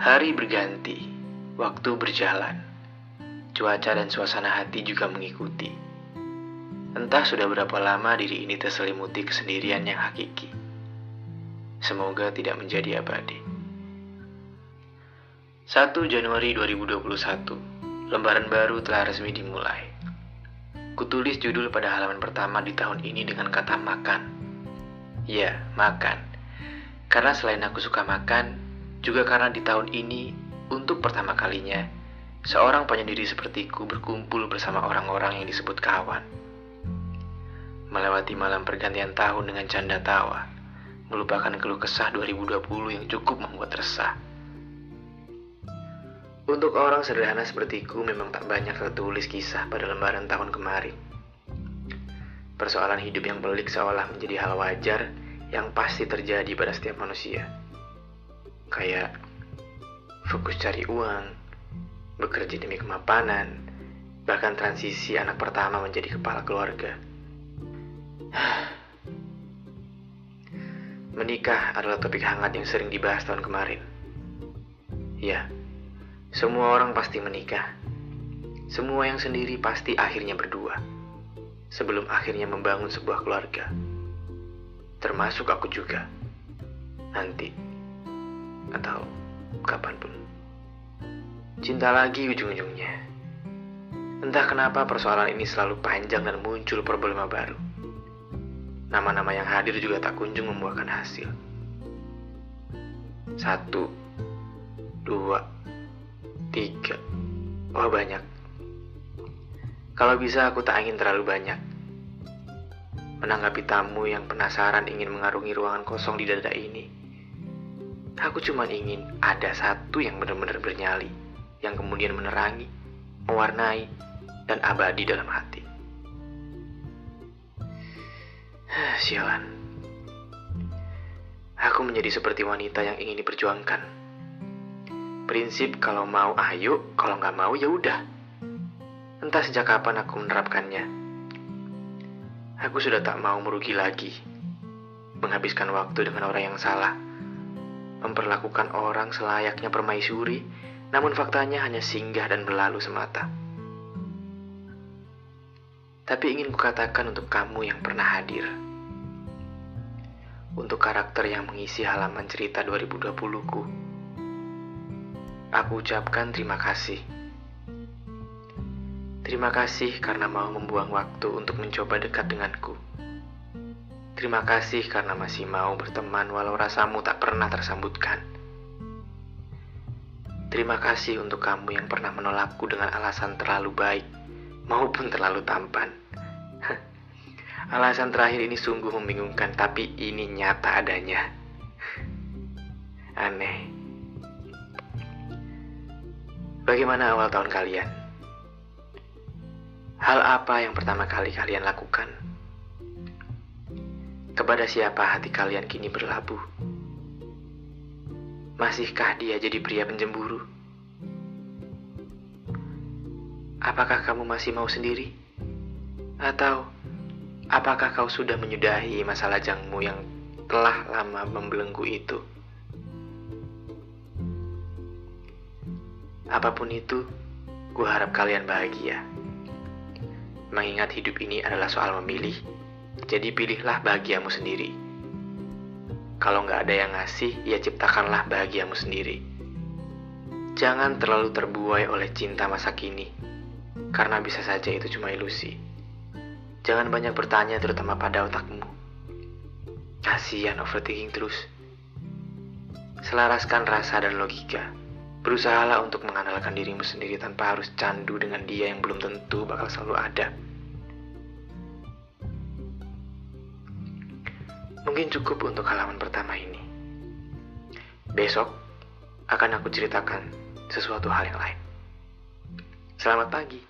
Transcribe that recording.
Hari berganti, waktu berjalan. Cuaca dan suasana hati juga mengikuti. Entah sudah berapa lama diri ini terselimuti kesendirian yang hakiki. Semoga tidak menjadi abadi. 1 Januari 2021, lembaran baru telah resmi dimulai. Kutulis judul pada halaman pertama di tahun ini dengan kata makan. Ya, makan. Karena selain aku suka makan, juga karena di tahun ini, untuk pertama kalinya, seorang penyendiri sepertiku berkumpul bersama orang-orang yang disebut kawan. Melewati malam pergantian tahun dengan canda tawa, melupakan keluh kesah 2020 yang cukup membuat resah. Untuk orang sederhana sepertiku memang tak banyak tertulis kisah pada lembaran tahun kemarin. Persoalan hidup yang pelik seolah menjadi hal wajar yang pasti terjadi pada setiap manusia. Kayak fokus cari uang, bekerja demi kemapanan, bahkan transisi anak pertama menjadi kepala keluarga. Menikah adalah topik hangat yang sering dibahas tahun kemarin. Ya, semua orang pasti menikah. Semua yang sendiri pasti akhirnya berdua. Sebelum akhirnya membangun sebuah keluarga. Termasuk aku juga. Nanti. Atau kapan pun. Cinta lagi ujung-ujungnya. Entah kenapa persoalan ini selalu panjang dan muncul problema baru. Nama-nama yang hadir juga tak kunjung membuahkan hasil. Satu, dua, Tiga. Wah banyak. Kalau bisa aku tak ingin terlalu banyak. Menanggapi tamu yang penasaran ingin mengarungi ruangan kosong di dada ini. Aku cuma ingin ada satu yang benar-benar bernyali. Yang kemudian menerangi, mewarnai, dan abadi dalam hati. Sialan. Aku menjadi seperti wanita yang ingin diperjuangkan Prinsip kalau mau ayo, kalau nggak mau ya udah. Entah sejak kapan aku menerapkannya. Aku sudah tak mau merugi lagi. Menghabiskan waktu dengan orang yang salah. Memperlakukan orang selayaknya permaisuri, namun faktanya hanya singgah dan berlalu semata. Tapi ingin kukatakan untuk kamu yang pernah hadir. Untuk karakter yang mengisi halaman cerita 2020-ku aku ucapkan terima kasih. Terima kasih karena mau membuang waktu untuk mencoba dekat denganku. Terima kasih karena masih mau berteman walau rasamu tak pernah tersambutkan. Terima kasih untuk kamu yang pernah menolakku dengan alasan terlalu baik maupun terlalu tampan. alasan terakhir ini sungguh membingungkan, tapi ini nyata adanya. Aneh. Bagaimana awal tahun kalian? Hal apa yang pertama kali kalian lakukan? Kepada siapa hati kalian kini berlabuh? Masihkah dia jadi pria penjemburu? Apakah kamu masih mau sendiri? Atau apakah kau sudah menyudahi masa lajangmu yang telah lama membelenggu itu? Apa pun itu, gue harap kalian bahagia. Mengingat hidup ini adalah soal memilih, jadi pilihlah bahagiamu sendiri. Kalau nggak ada yang ngasih, ya ciptakanlah bahagiamu sendiri. Jangan terlalu terbuai oleh cinta masa kini, karena bisa saja itu cuma ilusi. Jangan banyak bertanya terutama pada otakmu. Kasihan overthinking terus. Selaraskan rasa dan logika Berusahalah untuk mengandalkan dirimu sendiri tanpa harus candu dengan dia yang belum tentu bakal selalu ada. Mungkin cukup untuk halaman pertama ini. Besok akan aku ceritakan sesuatu hal yang lain. Selamat pagi.